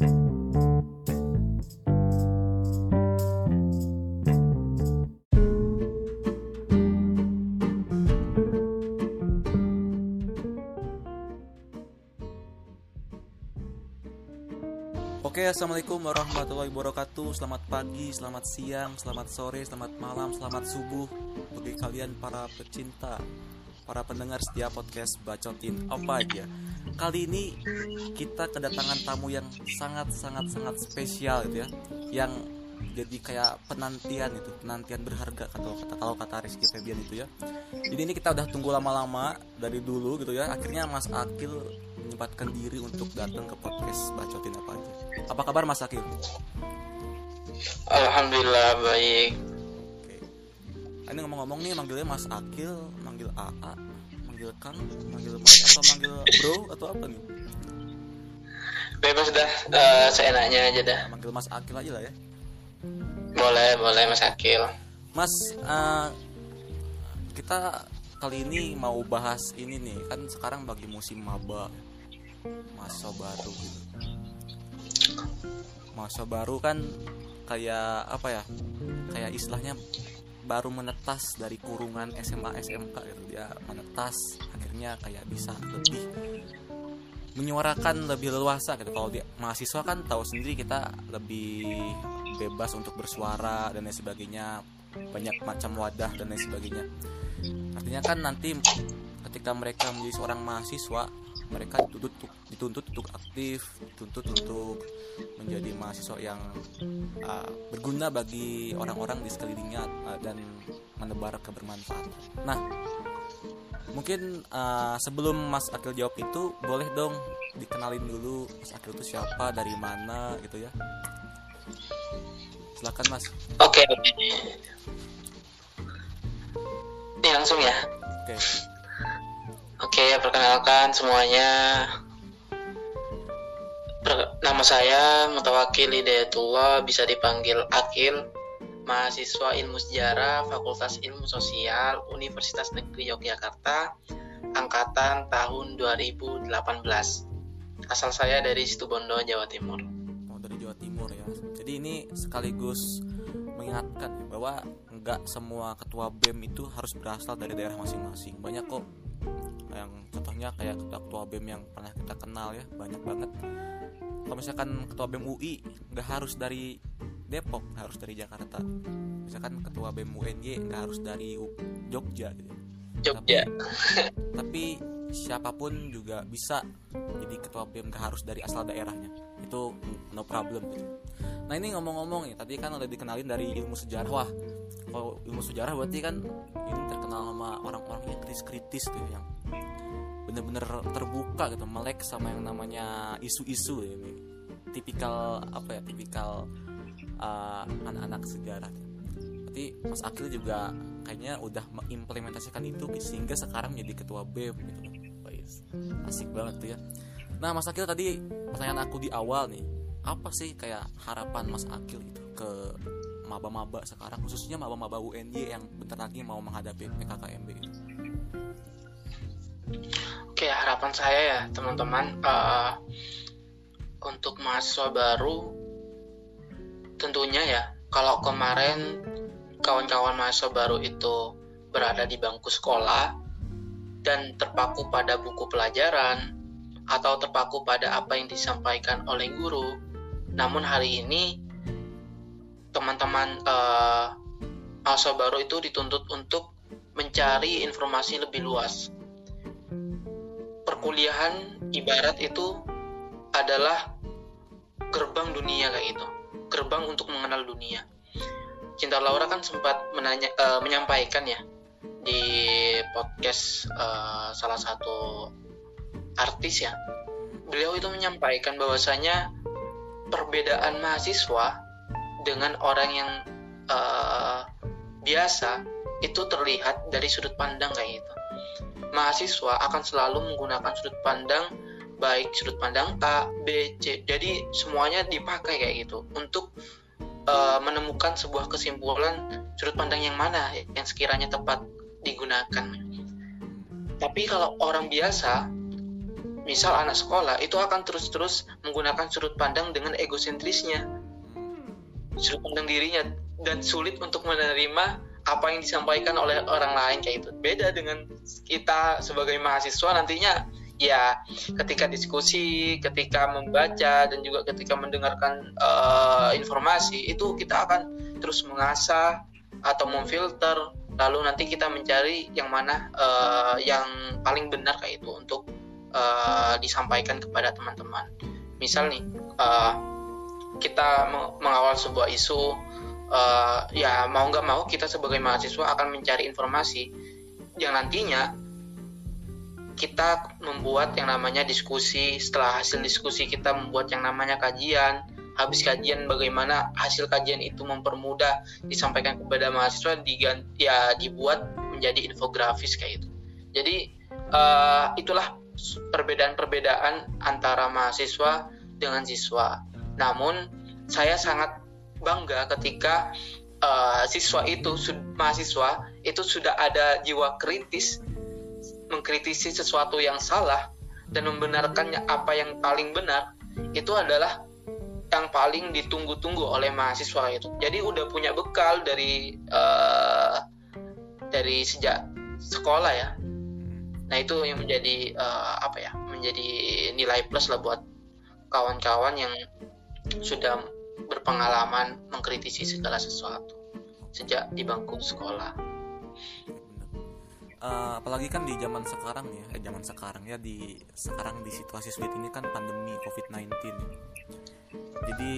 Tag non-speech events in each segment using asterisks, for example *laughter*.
Oke, assalamualaikum warahmatullahi wabarakatuh. Selamat pagi, selamat siang, selamat sore, selamat malam, selamat subuh bagi kalian para pecinta, para pendengar setia podcast bacotin apa aja. Kali ini kita kedatangan tamu yang sangat sangat sangat spesial gitu ya, yang jadi kayak penantian itu, penantian berharga kata kata kalau kata Rizky Febian itu ya. Jadi ini kita udah tunggu lama-lama dari dulu gitu ya. Akhirnya Mas Akil menyempatkan diri untuk datang ke podcast bacotin apa aja. Apa kabar Mas Akil? Alhamdulillah baik. Oke. Ini ngomong-ngomong nih manggilnya Mas Akil, manggil AA, manggil Kang, manggil Mas atau manggil Bro atau apa nih? Bebas dah eh, seenaknya aja dah. Manggil Mas Akil aja lah ya. Boleh boleh Mas Akil. Mas, eh, kita kali ini mau bahas ini nih kan sekarang bagi musim maba, masa baru gitu. Masa baru kan kayak apa ya? Kayak istilahnya baru menetas dari kurungan SMA SMK gitu dia menetas akhirnya kayak bisa lebih menyuarakan lebih leluasa gitu. Kalau dia mahasiswa kan tahu sendiri kita lebih bebas untuk bersuara dan lain sebagainya. Banyak macam wadah dan lain sebagainya. Artinya kan nanti ketika mereka menjadi seorang mahasiswa mereka dituntut untuk, dituntut untuk aktif dituntut untuk menjadi mahasiswa yang uh, berguna bagi orang-orang di sekelilingnya uh, dan menebar kebermanfaatan nah mungkin uh, sebelum Mas Akil jawab itu boleh dong dikenalin dulu Mas Akil itu siapa dari mana gitu ya silakan Mas Oke oke. Ini langsung ya. oke Oke perkenalkan semuanya. Nama saya Mutawakil Hidayatullah bisa dipanggil Akil. Mahasiswa Ilmu Sejarah Fakultas Ilmu Sosial Universitas Negeri Yogyakarta angkatan tahun 2018. Asal saya dari Situbondo, Jawa Timur. mau dari Jawa Timur ya. Jadi ini sekaligus mengingatkan bahwa nggak semua ketua BEM itu harus berasal dari daerah masing-masing. Banyak kok yang contohnya kayak ketua BEM yang pernah kita kenal ya, banyak banget. Kalau misalkan ketua BEM UI nggak harus dari Depok, nggak harus dari Jakarta. Misalkan ketua BEM UNY nggak harus dari Jogja gitu. Jogja. Tapi siapa pun juga bisa jadi ketua BEM gak harus dari asal daerahnya. Itu no problem. Gitu. Nah ini ngomong-ngomong ya tadi kan udah dikenalin dari ilmu sejarah. Wah kalau ilmu sejarah berarti kan ini terkenal sama orang-orang yang kritis-kritis tuh yang bener-bener terbuka gitu melek sama yang namanya isu-isu ya ini. Tipikal apa ya tipikal uh, anak-anak sejarah. Berarti Mas Akil juga kayaknya udah mengimplementasikan itu sehingga sekarang menjadi ketua BEM gitu asik banget tuh ya nah Mas Akil tadi pertanyaan aku di awal nih apa sih kayak harapan Mas Akil gitu ke maba-maba sekarang khususnya maba-maba UNY yang bentar lagi mau menghadapi PKKMB gitu. Oke, harapan saya ya teman-teman eh, untuk mahasiswa baru tentunya ya kalau kemarin kawan-kawan mahasiswa baru itu berada di bangku sekolah dan terpaku pada buku pelajaran atau terpaku pada apa yang disampaikan oleh guru. Namun hari ini teman-teman eh, mahasiswa baru itu dituntut untuk mencari informasi lebih luas. Perkuliahan ibarat itu adalah gerbang dunia kayak gitu. Gerbang untuk mengenal dunia. Cinta Laura kan sempat menanya eh, menyampaikan ya di podcast eh, salah satu artis ya beliau itu menyampaikan bahwasanya perbedaan mahasiswa dengan orang yang eh, biasa itu terlihat dari sudut pandang kayak gitu mahasiswa akan selalu menggunakan sudut pandang baik sudut pandang A, B, C. Jadi semuanya dipakai kayak gitu untuk uh, menemukan sebuah kesimpulan sudut pandang yang mana yang sekiranya tepat digunakan. Tapi kalau orang biasa, misal anak sekolah itu akan terus-terus menggunakan sudut pandang dengan egosentrisnya sudut pandang dirinya dan sulit untuk menerima apa yang disampaikan oleh orang lain kayak itu beda dengan kita sebagai mahasiswa nantinya ya ketika diskusi ketika membaca dan juga ketika mendengarkan uh, informasi itu kita akan terus mengasah atau memfilter. Lalu nanti kita mencari yang mana uh, yang paling benar kayak itu untuk uh, disampaikan kepada teman-teman. Misal nih uh, kita mengawal sebuah isu uh, ya mau nggak mau kita sebagai mahasiswa akan mencari informasi yang nantinya kita membuat yang namanya diskusi. Setelah hasil diskusi kita membuat yang namanya kajian habis kajian bagaimana hasil kajian itu mempermudah disampaikan kepada mahasiswa diganti ya dibuat menjadi infografis kayak itu jadi uh, itulah perbedaan-perbedaan antara mahasiswa dengan siswa. Namun saya sangat bangga ketika uh, siswa itu mahasiswa itu sudah ada jiwa kritis mengkritisi sesuatu yang salah dan membenarkannya apa yang paling benar itu adalah yang paling ditunggu-tunggu oleh mahasiswa itu. Jadi udah punya bekal dari uh, dari sejak sekolah ya. Nah itu yang menjadi uh, apa ya? Menjadi nilai plus lah buat kawan-kawan yang sudah berpengalaman mengkritisi segala sesuatu sejak di bangku sekolah. Uh, apalagi kan di zaman sekarang ya, eh, zaman sekarang ya di sekarang di situasi sulit ini kan pandemi COVID-19. Jadi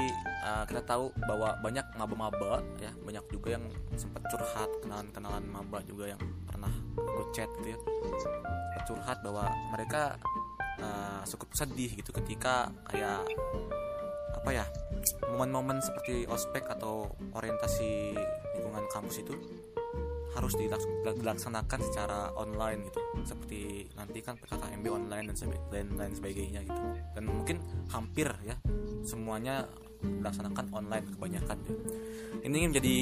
uh, kita tahu bahwa banyak maba-maba ya, banyak juga yang sempat curhat kenalan-kenalan maba juga yang pernah gue chat gitu ya. Curhat bahwa mereka uh, cukup sedih gitu ketika kayak apa ya momen-momen seperti ospek atau orientasi lingkungan kampus itu harus dilaksanakan secara online gitu. Seperti nanti kan PKKMB online dan lain lain sebagainya gitu. Dan mungkin hampir ya semuanya dilaksanakan online kebanyakan ya. ini menjadi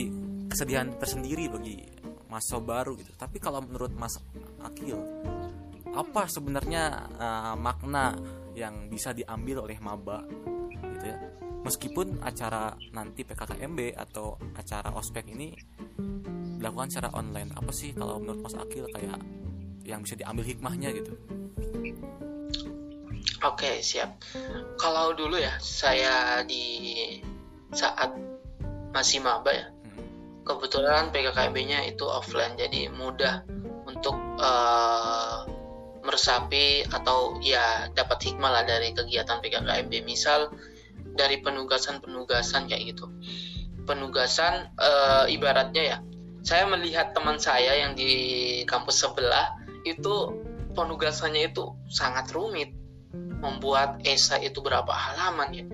kesedihan tersendiri bagi masa baru gitu. Tapi kalau menurut Mas Akil apa sebenarnya uh, makna yang bisa diambil oleh maba gitu ya? Meskipun acara nanti PKKMB atau acara ospek ini dilakukan secara online apa sih kalau menurut Mas Akil kayak yang bisa diambil hikmahnya gitu Oke siap. Kalau dulu ya saya di saat masih maba ya, hmm. kebetulan PKKMB-nya itu offline, jadi mudah untuk uh, meresapi atau ya dapat hikmah lah dari kegiatan PKKMB. Misal dari penugasan-penugasan kayak gitu. Penugasan e, ibaratnya ya, saya melihat teman saya yang di kampus sebelah itu penugasannya itu sangat rumit. Membuat esai itu berapa halaman ya.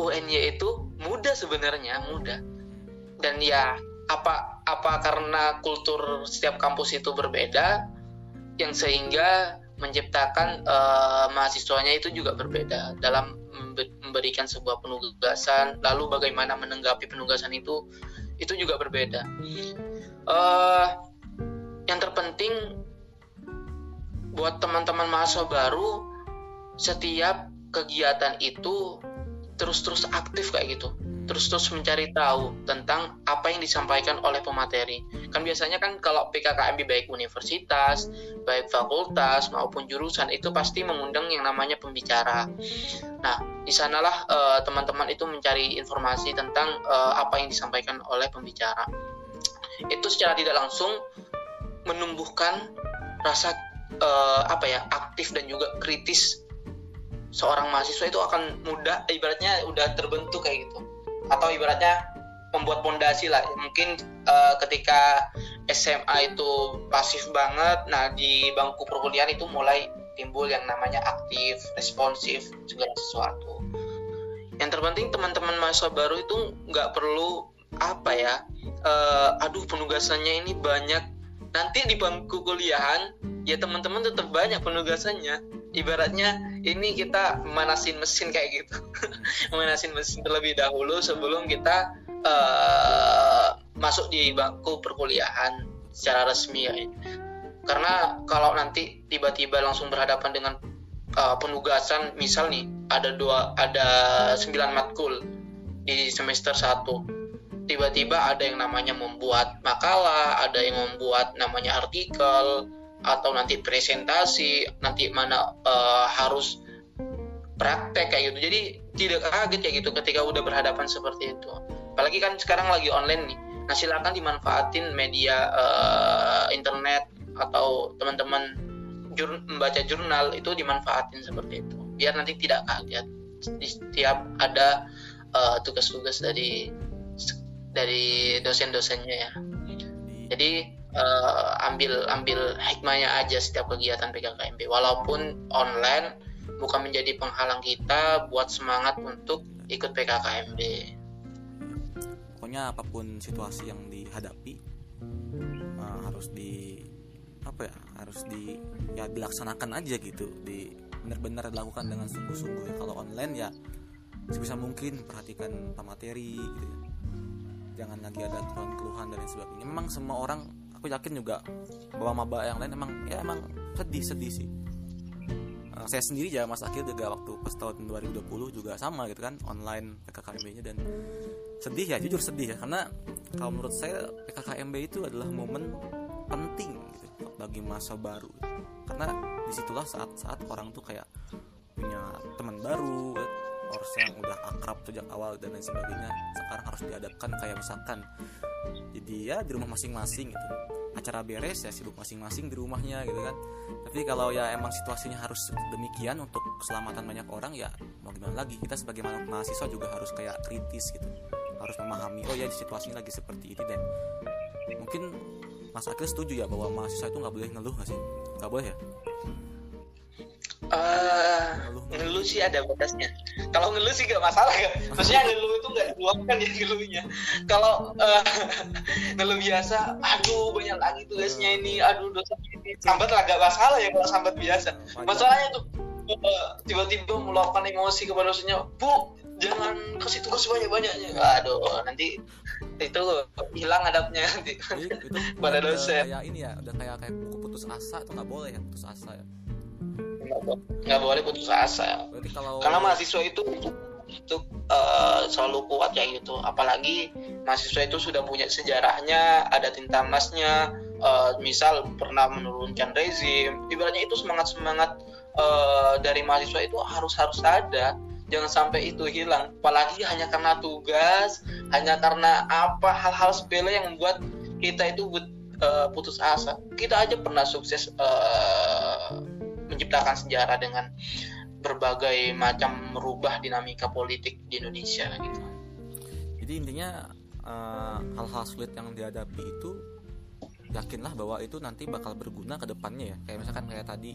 UNY itu mudah sebenarnya, mudah. Dan ya apa apa karena kultur setiap kampus itu berbeda yang sehingga menciptakan uh, mahasiswanya itu juga berbeda dalam memberikan sebuah penugasan lalu bagaimana menanggapi penugasan itu itu juga berbeda. Uh, yang terpenting buat teman-teman mahasiswa baru setiap kegiatan itu terus-terus aktif kayak gitu terus-terus mencari tahu tentang apa yang disampaikan oleh pemateri. Kan biasanya kan kalau PKKMB baik universitas, baik fakultas maupun jurusan itu pasti mengundang yang namanya pembicara. Nah, di sanalah uh, teman-teman itu mencari informasi tentang uh, apa yang disampaikan oleh pembicara. Itu secara tidak langsung menumbuhkan rasa uh, apa ya aktif dan juga kritis seorang mahasiswa itu akan mudah ibaratnya udah terbentuk kayak gitu atau ibaratnya membuat pondasi lah. Mungkin uh, ketika SMA itu pasif banget nah di bangku perkuliahan itu mulai timbul yang namanya aktif responsif segala sesuatu. Yang terpenting teman-teman mahasiswa baru itu nggak perlu apa ya uh, aduh penugasannya ini banyak. Nanti di bangku kuliahan ya teman-teman tetap banyak penugasannya ibaratnya ini kita manasin mesin kayak gitu. *laughs* Manasin mesin terlebih dahulu sebelum kita uh, masuk di bangku perkuliahan secara resmi ya. Karena kalau nanti tiba-tiba langsung berhadapan dengan uh, penugasan misal nih ada dua ada sembilan matkul di semester 1 tiba-tiba ada yang namanya membuat makalah ada yang membuat namanya artikel atau nanti presentasi nanti mana uh, harus praktek kayak gitu. Jadi tidak kaget kayak gitu ketika udah berhadapan seperti itu. Apalagi kan sekarang lagi online nih. Nah silakan dimanfaatin media uh, internet atau teman-teman jur membaca jurnal itu dimanfaatin seperti itu. Biar nanti tidak kaget. Di setiap ada uh, tugas-tugas dari dari dosen-dosennya ya. Jadi uh, ambil ambil hikmahnya aja setiap kegiatan PKKMB walaupun online bukan menjadi penghalang kita buat semangat untuk ikut PKKMB pokoknya apa pun situasi yang dihadapi uh, harus di apa ya harus di ya dilaksanakan aja gitu. Di benar-benar dilakukan dengan sungguh-sungguh kalau online ya sebisa mungkin perhatikan materi gitu ya. Jangan lagi ada keluhan-keluhan dan lain sebagainya. Memang semua orang aku yakin juga bahwa maba yang lain emang ya emang sedih sedih sih. Uh, saya sendiri ya Mas Akhil juga waktu pas tahun 2020 juga sama gitu kan online PKKMB nya dan sedih ya jujur sedih ya. Karena kalau menurut saya PKKMB itu adalah momen penting gitu bagi masa baru. Karena di situlah saat-saat orang tuh kayak punya teman baru orang yang udah akrab sejak awal dan lain sebagainya sekarang harus dihadapkan kayak misalkan jadi ya di rumah masing-masing gitu acara beres ya sibuk masing-masing di rumahnya gitu kan tapi kalau ya emang situasinya harus demikian untuk keselamatan banyak orang ya mau gimana lagi kita sebagai mahasiswa juga harus kayak kritis gitu harus memahami oh ya di situasinya lagi seperti ini dan mungkin Mas Akil setuju ya bahwa mahasiswa itu nggak boleh ngeluh nggak sih? Nggak boleh ya? Uh, ngeluh sih ada batasnya. Kalau ngeluh sih gak masalah kan. Maksudnya ngeluh nggak diluapkan ya ngeluhnya. Kalau *laughs* uh, ngeluh biasa, aduh banyak lagi tugasnya ini, aduh dosa ini. Sambat lah gak masalah ya kalau sambat biasa. Masalahnya tuh uh, tiba-tiba meluapkan emosi kepada dosennya, bu jangan kasih tugas banyak-banyaknya. Aduh nanti itu hilang adabnya nanti *laughs* pada dosen kayak ini ya udah kayak kayak buku putus asa itu nggak boleh ya putus asa ya nggak boleh putus asa kalau... karena mahasiswa itu itu uh, selalu kuat ya gitu. Apalagi mahasiswa itu sudah punya sejarahnya ada tinta emasnya uh, misal pernah menurunkan rezim. Ibaratnya itu semangat semangat uh, dari mahasiswa itu harus harus ada. Jangan sampai itu hilang. Apalagi hanya karena tugas hanya karena apa hal-hal sepele yang membuat kita itu uh, putus asa. Kita aja pernah sukses uh, menciptakan sejarah dengan berbagai macam merubah dinamika politik di Indonesia gitu. Jadi intinya uh, hal-hal sulit yang dihadapi itu yakinlah bahwa itu nanti bakal berguna ke depannya ya. Kayak misalkan kayak tadi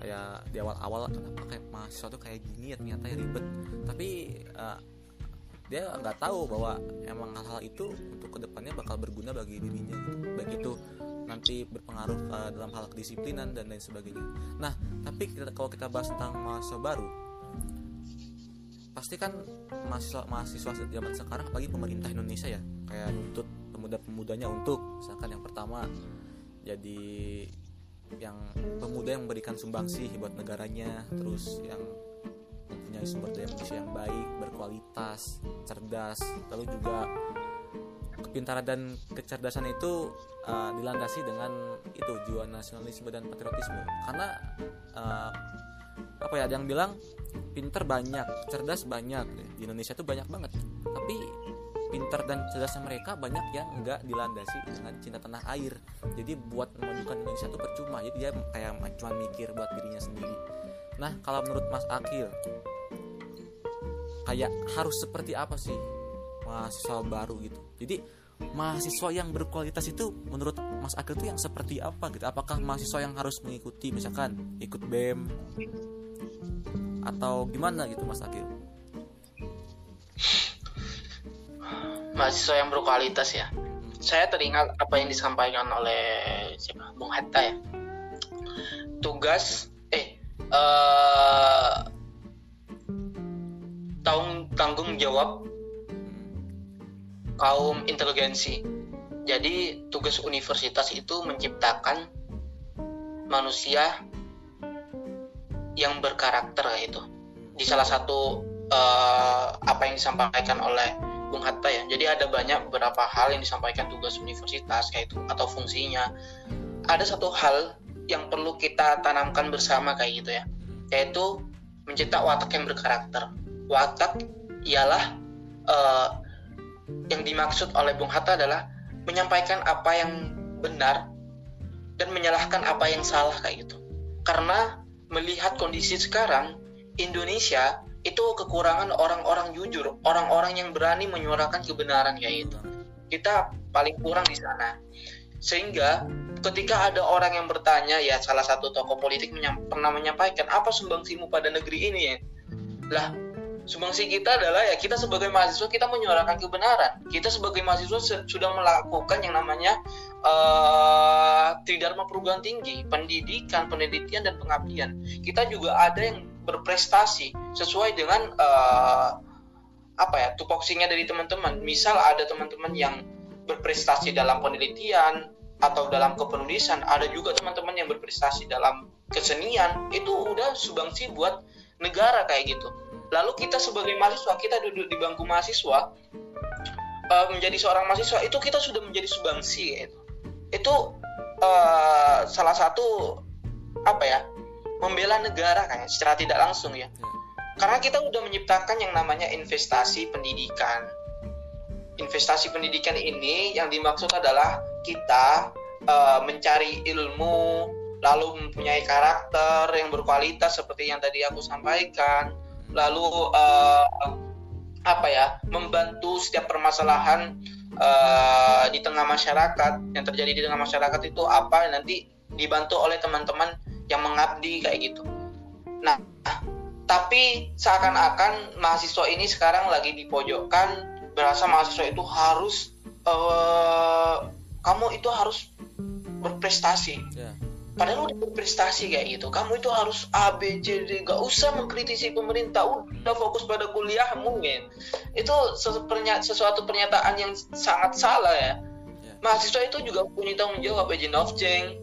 kayak di awal-awal kenapa kayak mahasiswa tuh kayak gini ya ternyata ya ribet. Tapi uh, dia nggak tahu bahwa emang hal-hal itu untuk ke depannya bakal berguna bagi dirinya gitu. Baik itu nanti berpengaruh uh, dalam hal kedisiplinan dan lain sebagainya. Nah tapi kita, kalau kita bahas tentang mahasiswa baru pasti kan mahasiswa mahasiswa zaman sekarang apalagi pemerintah Indonesia ya kayak nuntut pemuda-pemudanya untuk misalkan yang pertama jadi yang pemuda yang memberikan sumbangsi buat negaranya terus yang mempunyai sumber daya manusia yang baik berkualitas cerdas lalu juga kepintaran dan kecerdasan itu uh, dilandasi dengan itu jiwa nasionalisme dan patriotisme. Karena uh, apa ya ada yang bilang pinter banyak cerdas banyak. Di Indonesia itu banyak banget. Tapi pinter dan cerdasnya mereka banyak yang enggak dilandasi dengan cinta tanah air. Jadi buat memajukan Indonesia itu percuma. Jadi dia kayak cuma mikir buat dirinya sendiri. Nah kalau menurut Mas Akil kayak harus seperti apa sih mahasiswa baru gitu jadi mahasiswa yang berkualitas itu menurut Mas Akil itu yang seperti apa gitu? Apakah mahasiswa yang harus mengikuti misalkan ikut BEM atau gimana gitu Mas Akil? Mahasiswa yang berkualitas ya? Saya teringat apa yang disampaikan oleh siapa? Bung Hatta ya. Tugas eh uh, tanggung tanggung jawab kaum inteligensi. Jadi tugas universitas itu menciptakan manusia yang berkarakter itu di salah satu uh, apa yang disampaikan oleh Bung Hatta ya. Jadi ada banyak beberapa hal yang disampaikan tugas universitas kayak itu atau fungsinya. Ada satu hal yang perlu kita tanamkan bersama kayak gitu ya. Yaitu mencetak watak yang berkarakter. Watak ialah uh, yang dimaksud oleh Bung Hatta adalah menyampaikan apa yang benar dan menyalahkan apa yang salah kayak gitu. Karena melihat kondisi sekarang Indonesia itu kekurangan orang-orang jujur, orang-orang yang berani menyuarakan kebenaran kayak gitu. Kita paling kurang di sana. Sehingga ketika ada orang yang bertanya ya salah satu tokoh politik menyam, pernah menyampaikan apa sumbangsimu pada negeri ini ya. Lah, sumbangsi kita adalah ya kita sebagai mahasiswa kita menyuarakan kebenaran. Kita sebagai mahasiswa sudah melakukan yang namanya uh, tridharma perguruan tinggi pendidikan penelitian dan pengabdian. Kita juga ada yang berprestasi sesuai dengan uh, apa ya tupoksinya dari teman-teman. Misal ada teman-teman yang berprestasi dalam penelitian atau dalam kepenulisan ada juga teman-teman yang berprestasi dalam kesenian itu udah sumbangsi buat negara kayak gitu lalu kita sebagai mahasiswa kita duduk di bangku mahasiswa uh, menjadi seorang mahasiswa itu kita sudah menjadi subangsi itu itu uh, salah satu apa ya membela negara kan secara tidak langsung ya. Karena kita udah menciptakan yang namanya investasi pendidikan. Investasi pendidikan ini yang dimaksud adalah kita uh, mencari ilmu lalu mempunyai karakter yang berkualitas seperti yang tadi aku sampaikan lalu uh, apa ya membantu setiap permasalahan uh, di tengah masyarakat yang terjadi di tengah masyarakat itu apa nanti dibantu oleh teman-teman yang mengabdi kayak gitu. Nah, tapi seakan-akan mahasiswa ini sekarang lagi dipojokkan berasa mahasiswa itu harus uh, kamu itu harus berprestasi. Yeah padahal udah berprestasi kayak gitu kamu itu harus A B C D. Gak usah mengkritisi pemerintah. Udah fokus pada kuliah mungkin itu sesuatu pernyataan yang sangat salah ya. Yeah. mahasiswa itu juga punya tanggung jawab agent of change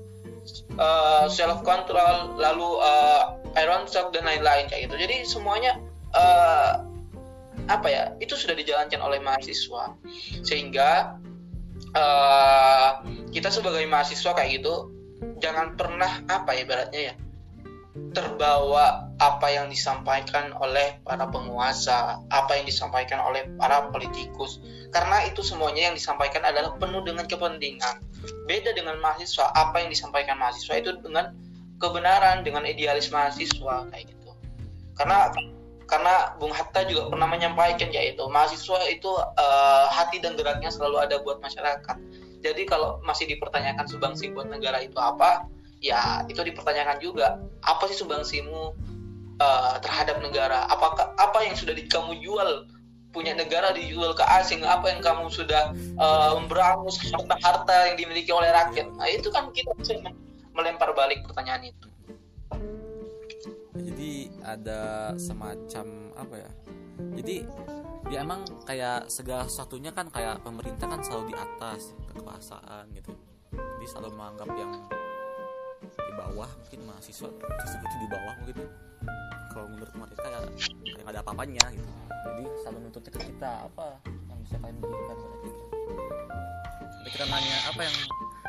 uh, self control lalu uh, iron shock dan lain-lain kayak gitu. Jadi semuanya uh, apa ya itu sudah dijalankan oleh mahasiswa. Sehingga uh, kita sebagai mahasiswa kayak gitu jangan pernah apa ya ibaratnya ya terbawa apa yang disampaikan oleh para penguasa, apa yang disampaikan oleh para politikus. Karena itu semuanya yang disampaikan adalah penuh dengan kepentingan. Beda dengan mahasiswa, apa yang disampaikan mahasiswa itu dengan kebenaran, dengan idealis mahasiswa kayak gitu. Karena karena Bung Hatta juga pernah menyampaikan yaitu mahasiswa itu uh, hati dan geraknya selalu ada buat masyarakat jadi kalau masih dipertanyakan sumbangsi buat negara itu apa ya itu dipertanyakan juga. Apa sih sumbangsimu uh, terhadap negara? Apakah apa yang sudah di, kamu jual? Punya negara dijual ke asing apa yang kamu sudah uh, memberangus harta-harta yang dimiliki oleh rakyat? Nah itu kan kita bisa melempar balik pertanyaan itu. Jadi ada semacam apa ya jadi ya emang kayak segala satunya kan kayak pemerintah kan selalu di atas kekuasaan gitu. Jadi selalu menganggap yang di bawah mungkin mahasiswa disebut di bawah mungkin. Ya. kalau menurut mereka ya kayak nggak ada apa-apanya gitu. Jadi selalu menuntut ke kita apa yang bisa kalian berikan pada kita? Jadi kita nanya apa yang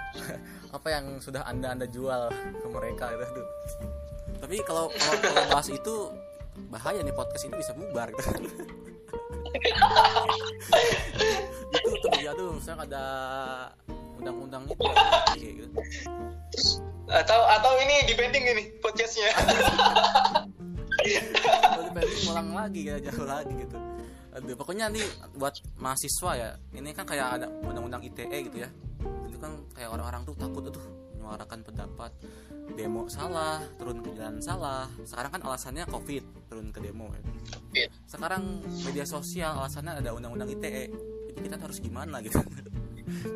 *laughs* apa yang sudah anda anda jual ke mereka gitu. Tapi kalau kalau bahas itu bahaya nih podcast ini bisa bubar gitu *laughs* itu tuh ya tuh saya ada undang-undang itu ya, gitu. atau atau ini dipending ini podcastnya. Kalau dipending ulang lagi ya jauh lagi gitu. Aduh pokoknya nih buat mahasiswa ya ini kan kayak ada undang-undang ITE gitu ya. Itu kan kayak orang-orang tuh takut tuh menyuarakan pendapat demo salah turun ke jalan salah. Sekarang kan alasannya covid turun ke demo ya. sekarang media sosial alasannya ada undang-undang ITE jadi kita harus gimana *laughs* gitu.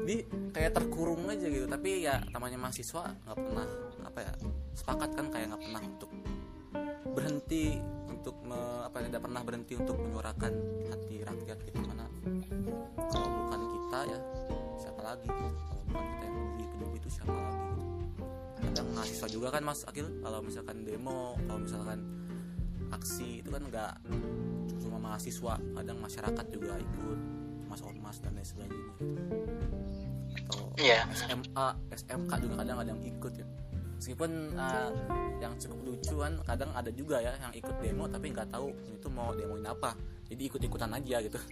Jadi kayak terkurung aja gitu. Tapi ya namanya mahasiswa nggak pernah apa ya sepakat kan kayak nggak pernah untuk berhenti untuk me, apa tidak pernah berhenti untuk menyuarakan hati rakyat gitu. Mana kalau bukan kita ya siapa lagi gitu. Kalau bukan kita yang peduli peduli itu siapa lagi mahasiswa juga kan Mas Akil? Kalau misalkan demo kalau misalkan aksi itu kan nggak cuma mahasiswa kadang masyarakat juga ikut mas ormas dan lain sebagainya atau Iya. SMA SMK juga kadang ada yang ikut ya. Meskipun uh, yang cukup lucu kan kadang ada juga ya yang ikut demo tapi nggak tahu itu mau demoin apa. Jadi ikut ikutan aja gitu. *laughs*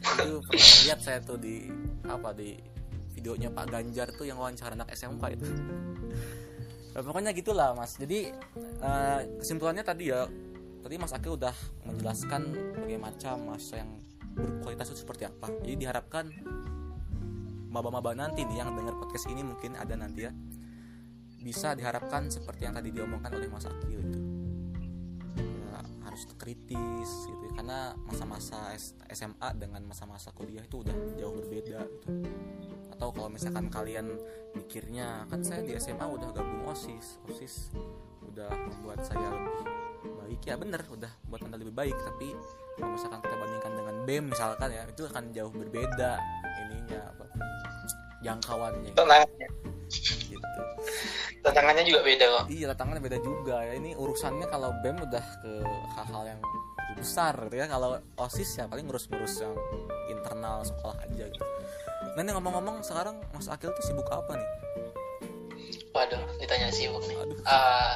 Itu pernah lihat saya tuh di apa di videonya Pak Ganjar tuh yang wawancara anak SMK itu. Nah, pokoknya gitulah mas. Jadi uh, kesimpulannya tadi ya tadi Mas Akil udah menjelaskan berbagai macam mahasiswa yang berkualitas itu seperti apa. Jadi diharapkan maba-maba nanti nih yang dengar podcast ini mungkin ada nanti ya bisa diharapkan seperti yang tadi diomongkan oleh Mas Akil itu. Ya, harus kritis gitu. Karena masa-masa SMA dengan masa-masa kuliah itu udah jauh berbeda gitu. Atau kalau misalkan kalian mikirnya kan saya di SMA udah gabung osis osis udah membuat saya lebih baik. Ya bener udah buat anda lebih baik. Tapi kalau misalkan kita bandingkan dengan bem misalkan ya itu akan jauh berbeda ininya apa jangkauannya. Tantangannya. Gitu. Tantangannya juga beda kok. Iya tantangannya beda juga. Ya ini urusannya kalau bem udah ke hal-hal yang besar gitu ya. Kalau osis ya paling ngurus-ngurus yang internal sekolah aja gitu. Nah ini ngomong-ngomong sekarang Mas Akil tuh sibuk apa nih? Waduh ditanya sibuk nih. Aduh. Eh,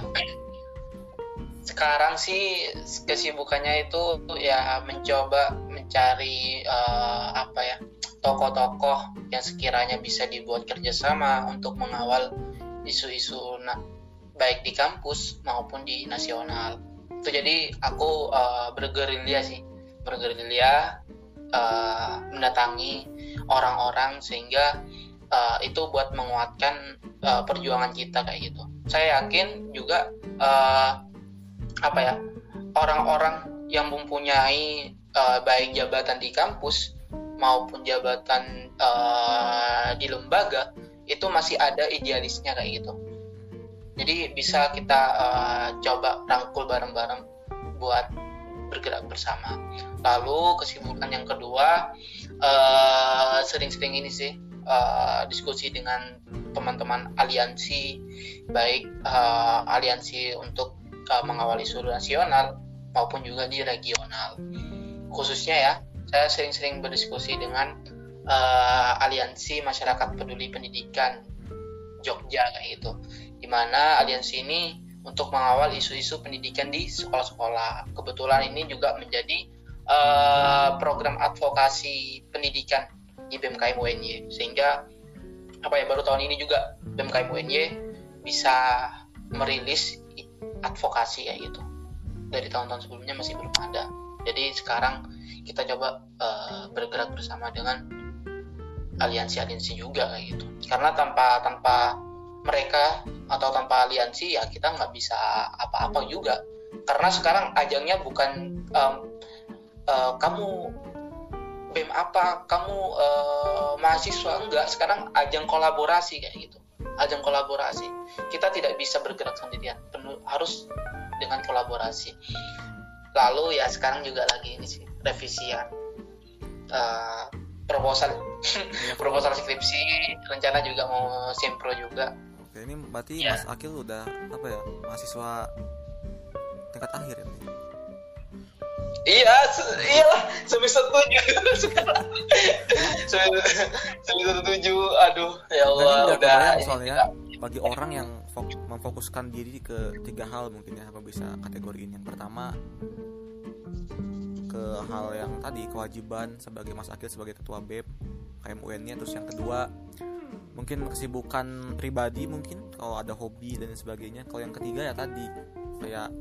sekarang sih kesibukannya itu ya mencoba mencari eh, apa ya tokoh-tokoh yang sekiranya bisa dibuat kerjasama untuk mengawal isu-isu baik di kampus maupun di nasional itu jadi aku eh, bergerilya sih. Bergerilya eh, mendatangi orang-orang sehingga eh, itu buat menguatkan eh, perjuangan kita kayak gitu. Saya yakin juga eh, apa ya orang-orang yang mempunyai eh, baik jabatan di kampus maupun jabatan eh, di lembaga itu masih ada idealisnya kayak gitu jadi bisa kita eh, coba rangkul bareng-bareng buat bergerak bersama lalu kesibukan yang kedua eh, sering-sering ini sih eh, diskusi dengan teman-teman aliansi baik eh, aliansi untuk uh, mengawal isu nasional maupun juga di regional. Khususnya ya, saya sering-sering berdiskusi dengan uh, aliansi masyarakat peduli pendidikan Jogja kayak gitu. Di mana aliansi ini untuk mengawal isu-isu pendidikan di sekolah-sekolah. Kebetulan ini juga menjadi uh, program advokasi pendidikan di BMKM UNY sehingga apa ya baru tahun ini juga BMKM UNY bisa merilis advokasi ya gitu. Dari tahun-tahun sebelumnya masih belum ada. Jadi sekarang kita coba uh, bergerak bersama dengan aliansi-aliansi juga kayak gitu. Karena tanpa tanpa mereka atau tanpa aliansi ya kita nggak bisa apa-apa juga. Karena sekarang ajangnya bukan um, uh, kamu bem apa kamu uh, mahasiswa enggak. Sekarang ajang kolaborasi kayak gitu. Ajang kolaborasi. Kita tidak bisa bergerak sendirian. Penuh harus dengan kolaborasi. Lalu ya sekarang juga lagi ini sih revisian uh, proposal. Iya, *laughs* proposal skripsi rencana juga mau sempro juga Oke, ini berarti Ya. Mas Akil udah apa ya mahasiswa tingkat akhir ya? iya se- iyalah semester tujuh *laughs* sekarang Semester- tujuh aduh ya Dan Allah udah udah soalnya kita- bagi orang yang fok- memfokuskan diri ke tiga hal mungkin ya apa bisa kategoriin yang pertama ke hal yang tadi kewajiban sebagai Mas Akil sebagai ketua BEM KMUN-nya terus yang kedua mungkin kesibukan pribadi mungkin kalau ada hobi dan sebagainya. Kalau yang ketiga ya tadi kayak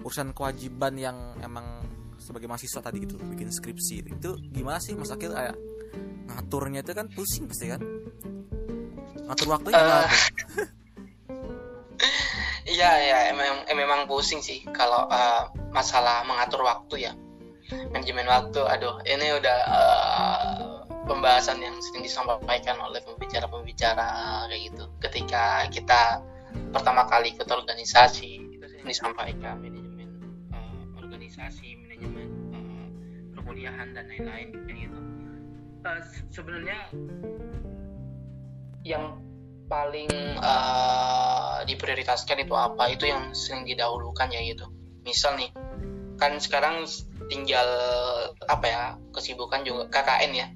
urusan kewajiban yang emang sebagai mahasiswa tadi gitu bikin skripsi. Itu gimana sih Mas Akil? Kayak ngaturnya itu kan pusing pasti kan? Ngatur waktunya Eh, tuh? *laughs* Iya ya emang em- memang pusing sih kalau eh, masalah mengatur waktu ya. Manajemen waktu. Aduh ini udah eh, pembahasan yang sering disampaikan oleh pembicara-pembicara kayak gitu. Ketika kita pertama kali ikut organisasi itu sering disampaikan manajemen eh, organisasi, manajemen eh, perkuliahan dan lain-lain kayak gitu. Se- sebenarnya yang paling uh, diprioritaskan itu apa itu yang sering didahulukan ya gitu misal nih kan sekarang tinggal apa ya kesibukan juga KKN ya.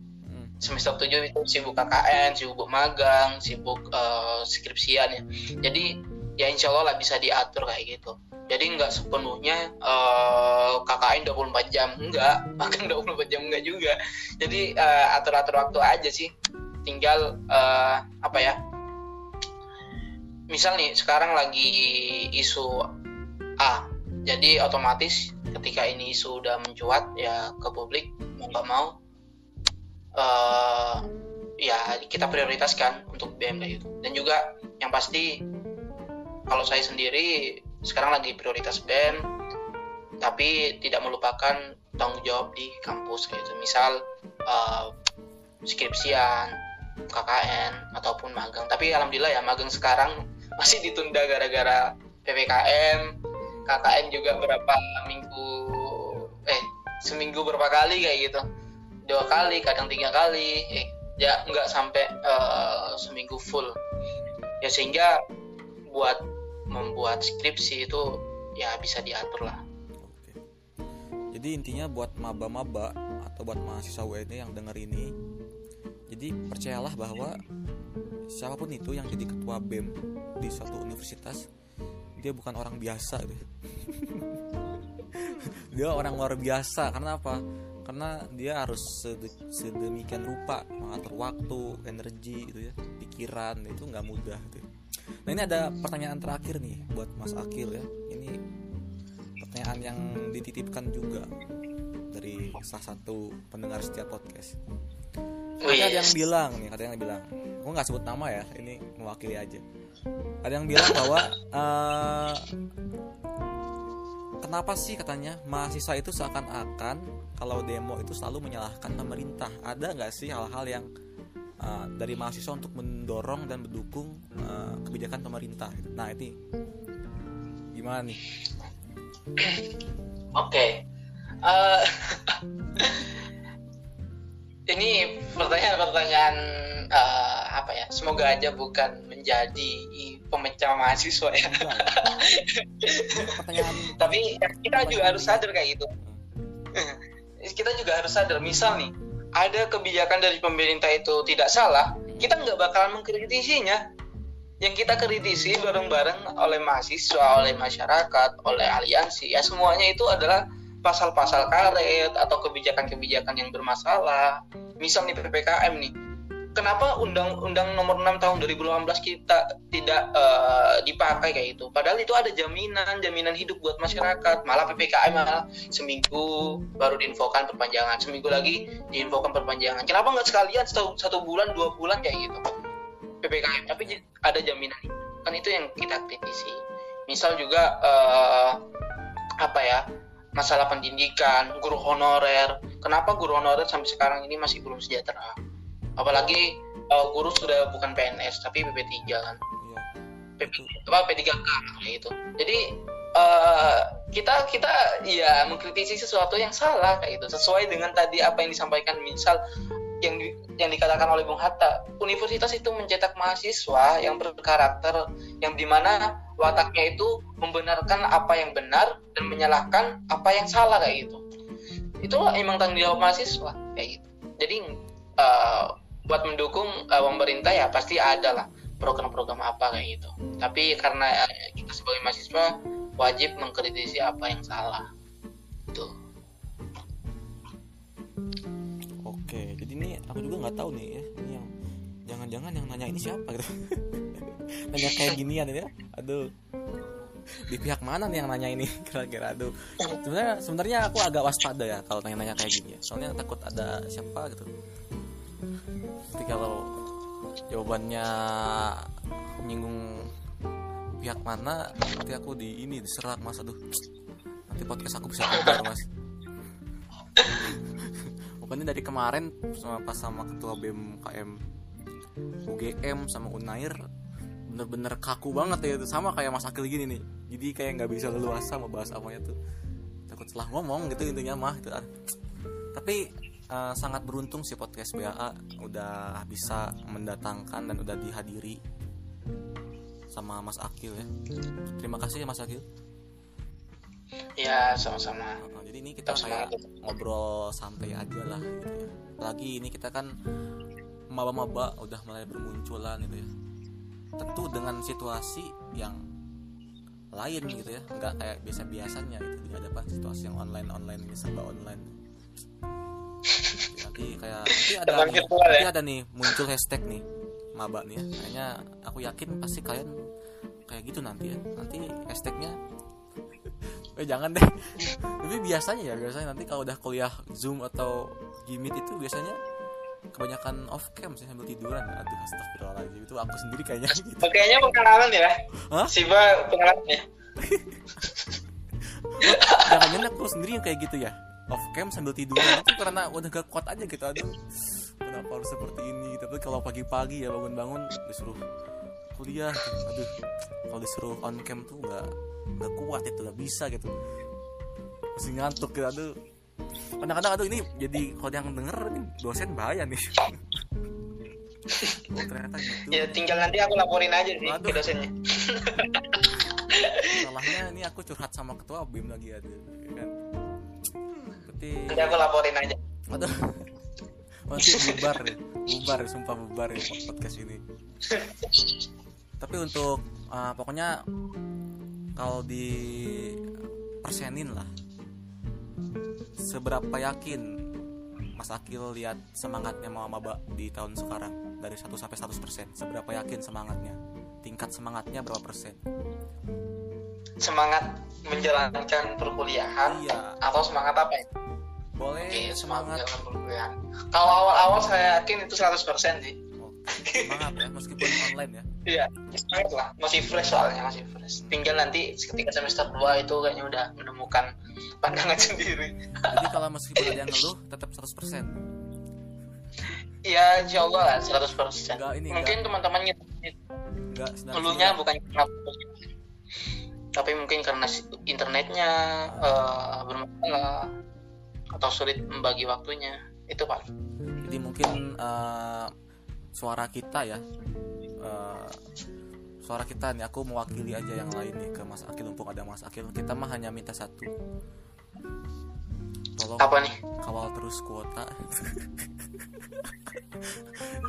Semester 7 itu sibuk KKN sibuk magang sibuk uh, skripsian ya. Jadi ya insya Allah lah bisa diatur kayak gitu. Jadi nggak sepenuhnya uh, KKN 24 jam. Enggak makan 24 jam enggak juga. Jadi uh, atur-atur waktu aja sih. Tinggal uh, apa ya? Misal nih sekarang lagi isu A. Jadi otomatis ketika ini isu sudah mencuat ya ke publik mau nggak mau uh, ya kita prioritaskan untuk BM itu. Dan juga yang pasti kalau saya sendiri sekarang lagi prioritas BEM tapi tidak melupakan tanggung jawab di kampus gitu. Misal uh, skripsian KKN ataupun magang. Tapi alhamdulillah ya magang sekarang *laughs* masih ditunda gara-gara PPKM KKN juga berapa minggu eh seminggu berapa kali kayak gitu dua kali kadang tiga kali. Eh, ya nggak sampai uh, seminggu full. Ya sehingga buat membuat skripsi itu ya bisa diatur lah. Oke. jadi intinya buat maba-maba atau buat mahasiswa UNY yang denger ini jadi percayalah bahwa siapa pun itu yang jadi ketua BEM di suatu universitas dia bukan orang biasa deh. *laughs* Dia orang luar biasa. Karena apa karena dia harus sedemikian rupa mengatur waktu energi itu ya pikiran itu nggak mudah gitu. nah ini ada pertanyaan terakhir nih buat Mas Akil ya. Ini pertanyaan yang dititipkan juga dari salah satu pendengar setiap podcast. Ada yang bilang nih ada yang bilang aku nggak sebut nama ya ini mewakili aja. Ada yang bilang bahwa uh, kenapa sih katanya mahasiswa itu seakan-akan kalau demo itu selalu menyalahkan pemerintah? Ada nggak sih hal-hal yang uh, dari mahasiswa untuk mendorong dan mendukung uh, kebijakan pemerintah? Nah ini. Gimana nih? Oke. Okay. uh, *laughs* ini pertanyaan-pertanyaan uh, apa ya semoga aja bukan menjadi pemecah mahasiswa ya. *laughs* Tapi kita juga harus sadar kayak gitu. Kita juga harus sadar misal nih ada kebijakan dari pemerintah itu tidak salah kita nggak bakalan mengkritisinya. Yang kita kritisi bareng-bareng oleh mahasiswa oleh masyarakat oleh aliansi ya semuanya itu adalah pasal-pasal karet atau kebijakan-kebijakan yang bermasalah. Misal nih PPKM nih kenapa undang-undang nomor 6 tahun 2018 kita tidak uh, dipakai kayak itu padahal itu ada jaminan jaminan hidup buat masyarakat. Malah PPKM malah seminggu baru diinfokan perpanjangan. Seminggu lagi diinfokan perpanjangan. Kenapa nggak sekalian satu, satu bulan dua bulan kayak gitu? PPKM tapi ada jaminan kan itu yang kita kritisi. Misal juga uh, apa ya masalah pendidikan guru honorer. Kenapa guru honorer sampai sekarang ini masih belum sejahtera apalagi uh, guru sudah bukan PNS tapi PP3 kan. Iya. PP, apa P3K kayak gitu. Jadi uh, kita kita ya mengkritisi sesuatu yang salah kayak gitu. Sesuai dengan tadi apa yang disampaikan misal yang di, yang dikatakan oleh Bung Hatta universitas itu mencetak mahasiswa yang berkarakter yang di mana wataknya itu membenarkan apa yang benar dan menyalahkan apa yang salah kayak gitu. Itulah emang tanggung jawab mahasiswa kayak gitu. Jadi uh, buat mendukung uh, pemerintah ya pasti ada lah program-program apa kayak gitu. Tapi karena uh, kita sebagai mahasiswa wajib mengkritisi apa yang salah. Itu oke jadi ini aku juga nggak tahu nih ya ini yang jangan-jangan yang nanya ini siapa gitu. *laughs* Nanya kayak ginian ya. Aduh. Di pihak mana nih yang nanya ini? *laughs* Kira-kira aduh. Sebenarnya sebenarnya aku agak waspada ya kalau nanya-nanya kayak gini ya. Soalnya takut ada siapa gitu tapi kalau jawabannya menyinggung pihak mana nanti aku di ini diserang mas. Aduh. Nanti podcast aku bisa keluar mas. *laughs* Pokoknya dari kemarin sama pas sama ketua BMKM UGM sama Unair bener-bener kaku banget ya itu. Sama kayak Mas Akil gini nih. Jadi kayak nggak bisa leluasa mau bahas apanya tuh. Takut salah ngomong gitu intinya mah. Itu tapi uh, sangat beruntung sih podcast BAA udah bisa mendatangkan dan udah dihadiri sama Mas Akil ya. Terima kasih ya Mas Akil. Ya sama-sama. Nah, jadi ini kita kayak ngobrol santai aja lah gitu ya. Lagi ini kita kan maba-maba udah mulai bermunculan gitu ya. Tentu dengan situasi yang lain gitu ya. Nggak kayak biasa biasanya gitu. Di hadapan situasi yang online online ini serba online nanti kayak nanti ada Teman nih, virtual ya? nanti ada nih muncul hashtag nih maba nih ya. Kayaknya aku yakin pasti kalian kayak gitu nanti ya. Nanti hashtagnya *laughs* eh jangan deh. *laughs* Tapi biasanya ya biasanya nanti kalau udah kuliah zoom atau gimit itu biasanya kebanyakan off cam sih sambil tiduran. Aduh astagfirullahaladzim itu aku sendiri kayaknya *laughs* gitu. Kayaknya pengalaman ya? Hah? Siba pengalaman ya? Jangan-jangan aku sendiri yang kayak gitu ya off cam sambil tiduran itu karena udah gak kuat aja gitu aduh kenapa harus seperti ini? Tapi kalau pagi-pagi ya bangun-bangun disuruh kuliah gitu. aduh kalau disuruh on cam tuh nggak nggak kuat itu nggak bisa gitu. Masih ngantuk gitu aduh. Kadang-kadang aduh ini jadi kalau yang denger ini dosen bahaya nih. *laughs* Oh, ternyata gitu. Ya tinggal nanti aku laporin aja sih Waduh. ke dosennya. Salahnya ini aku curhat sama ketua bim lagi aduh ya kan berarti nanti aku laporin aja Aduh. *laughs* Nanti bubar ya. Bubar, sumpah bubar ya podcast ini. Tapi untuk uh, pokoknya kalau di persenin lah. Seberapa yakin Mas Akil lihat semangatnya mau maba di tahun sekarang dari 1 sampai 100 persen. Seberapa yakin semangatnya? Tingkat semangatnya berapa persen? semangat menjalankan perkuliahan Iya, atau semangat apa ya? Boleh Oke, semangat perkuliahan. Kalau awal-awal saya yakin itu 100% sih. Oke, semangat ya meskipun online ya. *laughs* Iya, semangat lah. Masih fresh soalnya, masih fresh. Tinggal nanti ketika semester 2 itu kayaknya udah menemukan pandangan *laughs* sendiri. Jadi kalau meskipun ada yang ngeluh tetap 100 persen. Ya, insya Allah lah 100%. Enggak, ini Mungkin teman-temannya ngeluhnya bukan karena tapi mungkin karena internetnya eh, bermasalah atau sulit membagi waktunya itu pak Jadi mungkin eh, suara kita ya, eh, suara kita nih aku mewakili aja yang lain nih ke Mas Akil mumpung ada Mas Akil. Kita mah hanya minta satu. Tolong apa nih kawal terus kuota. *laughs*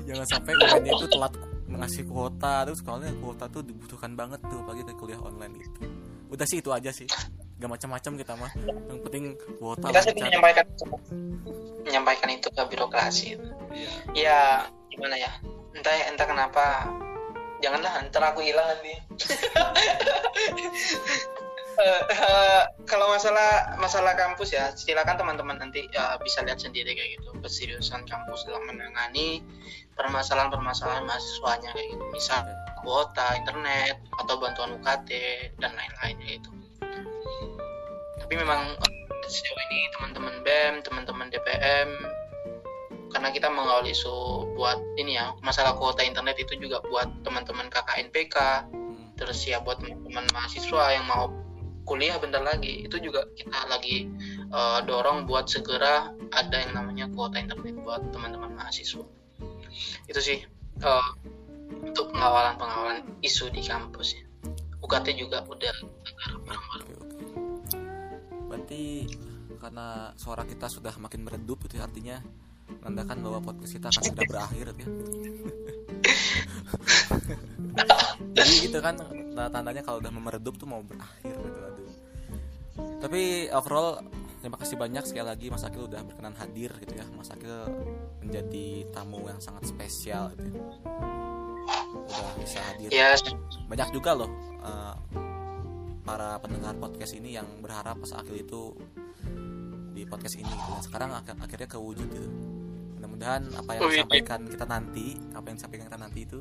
Jangan sampai UN itu telat ngasih kuota terus kalau kuota tuh dibutuhkan banget tuh pagi ke kuliah online itu. Udah sih itu aja sih. Gak macam-macam kita mah. Yang penting kuota kita sih lancar. menyampaikan menyampaikan itu ke birokrasi. Iya. ya gimana ya? Entah entah kenapa. Janganlah ntar aku hilang nanti. *laughs* Eh, eh, kalau masalah masalah kampus ya silakan teman-teman nanti eh, bisa lihat sendiri kayak gitu. Keseriusan kampus dalam menangani permasalahan-permasalahan mahasiswanya kayak gitu. Misal kuota internet atau bantuan UKT dan lain-lain memang sejauh ini teman-teman BEM teman-teman DPM karena kita mengawal isu buat ini ya masalah kuota internet itu juga buat teman-teman KKNPK Hmm. terus ya buat teman-teman mahasiswa yang mau kuliah bentar lagi itu juga kita lagi eh, dorong buat segera ada yang namanya kuota internet buat teman-teman mahasiswa itu sih eh, untuk pengawalan pengawalan isu di kampus ya UKT juga udah bareng-bareng. Berarti karena suara kita sudah makin meredup itu artinya menandakan bahwa podcast kita akan segera berakhir ya. *laughs* Jadi gitu kan tanda- tandanya kalau udah meredup tuh mau berakhir gitu aduh. Tapi overall terima kasih banyak sekali lagi Mas Akil udah berkenan hadir gitu ya. Mas Akil menjadi tamu yang sangat spesial gitu. ya. Udah bisa hadir ya banyak juga loh uh, para pendengar podcast ini yang berharap Mas Akil itu di podcast ini gitu. Dan sekarang ak- akhirnya kewujud gitu. Mudah-mudahan apa yang disampaikan kita nanti apa yang disampaikan kita nanti itu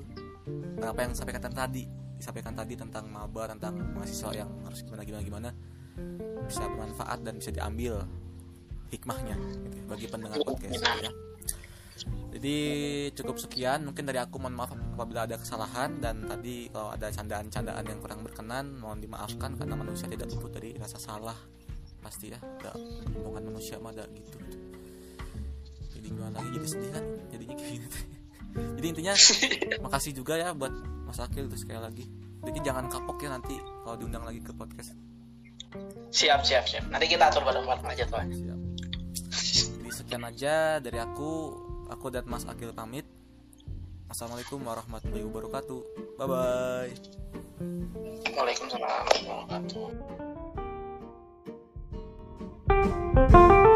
apa yang disampaikan tadi disampaikan tadi tentang maba tentang mahasiswa yang harus gimana gimana gimana bisa bermanfaat dan bisa diambil hikmahnya gitu, ya, bagi pendengar podcast gitu ya jadi cukup sekian. Mungkin dari aku mohon maaf apabila ada kesalahan. Dan tadi kalau ada candaan-candaan yang kurang berkenan mohon dimaafkan karena manusia tidak luput dari rasa salah. Pasti ya ada omongan manusia mah ada gitu. Jadi gimana lagi? Jadi sedih kan? Jadinya kayak gitu *laughs* jadi intinya *laughs* makasih juga ya buat Mas Akil itu sekali lagi. Diki jangan kapok ya nanti kalau diundang lagi ke podcast. Siap siap siap. Nanti kita atur bareng-bareng aja tuh. Siap. Jadi sekian aja dari aku Aku dan Mas Akil pamit. Assalamualaikum warahmatullahi wabarakatuh. Bye bye. Waalaikumsalam warahmatullahi wabarakatuh.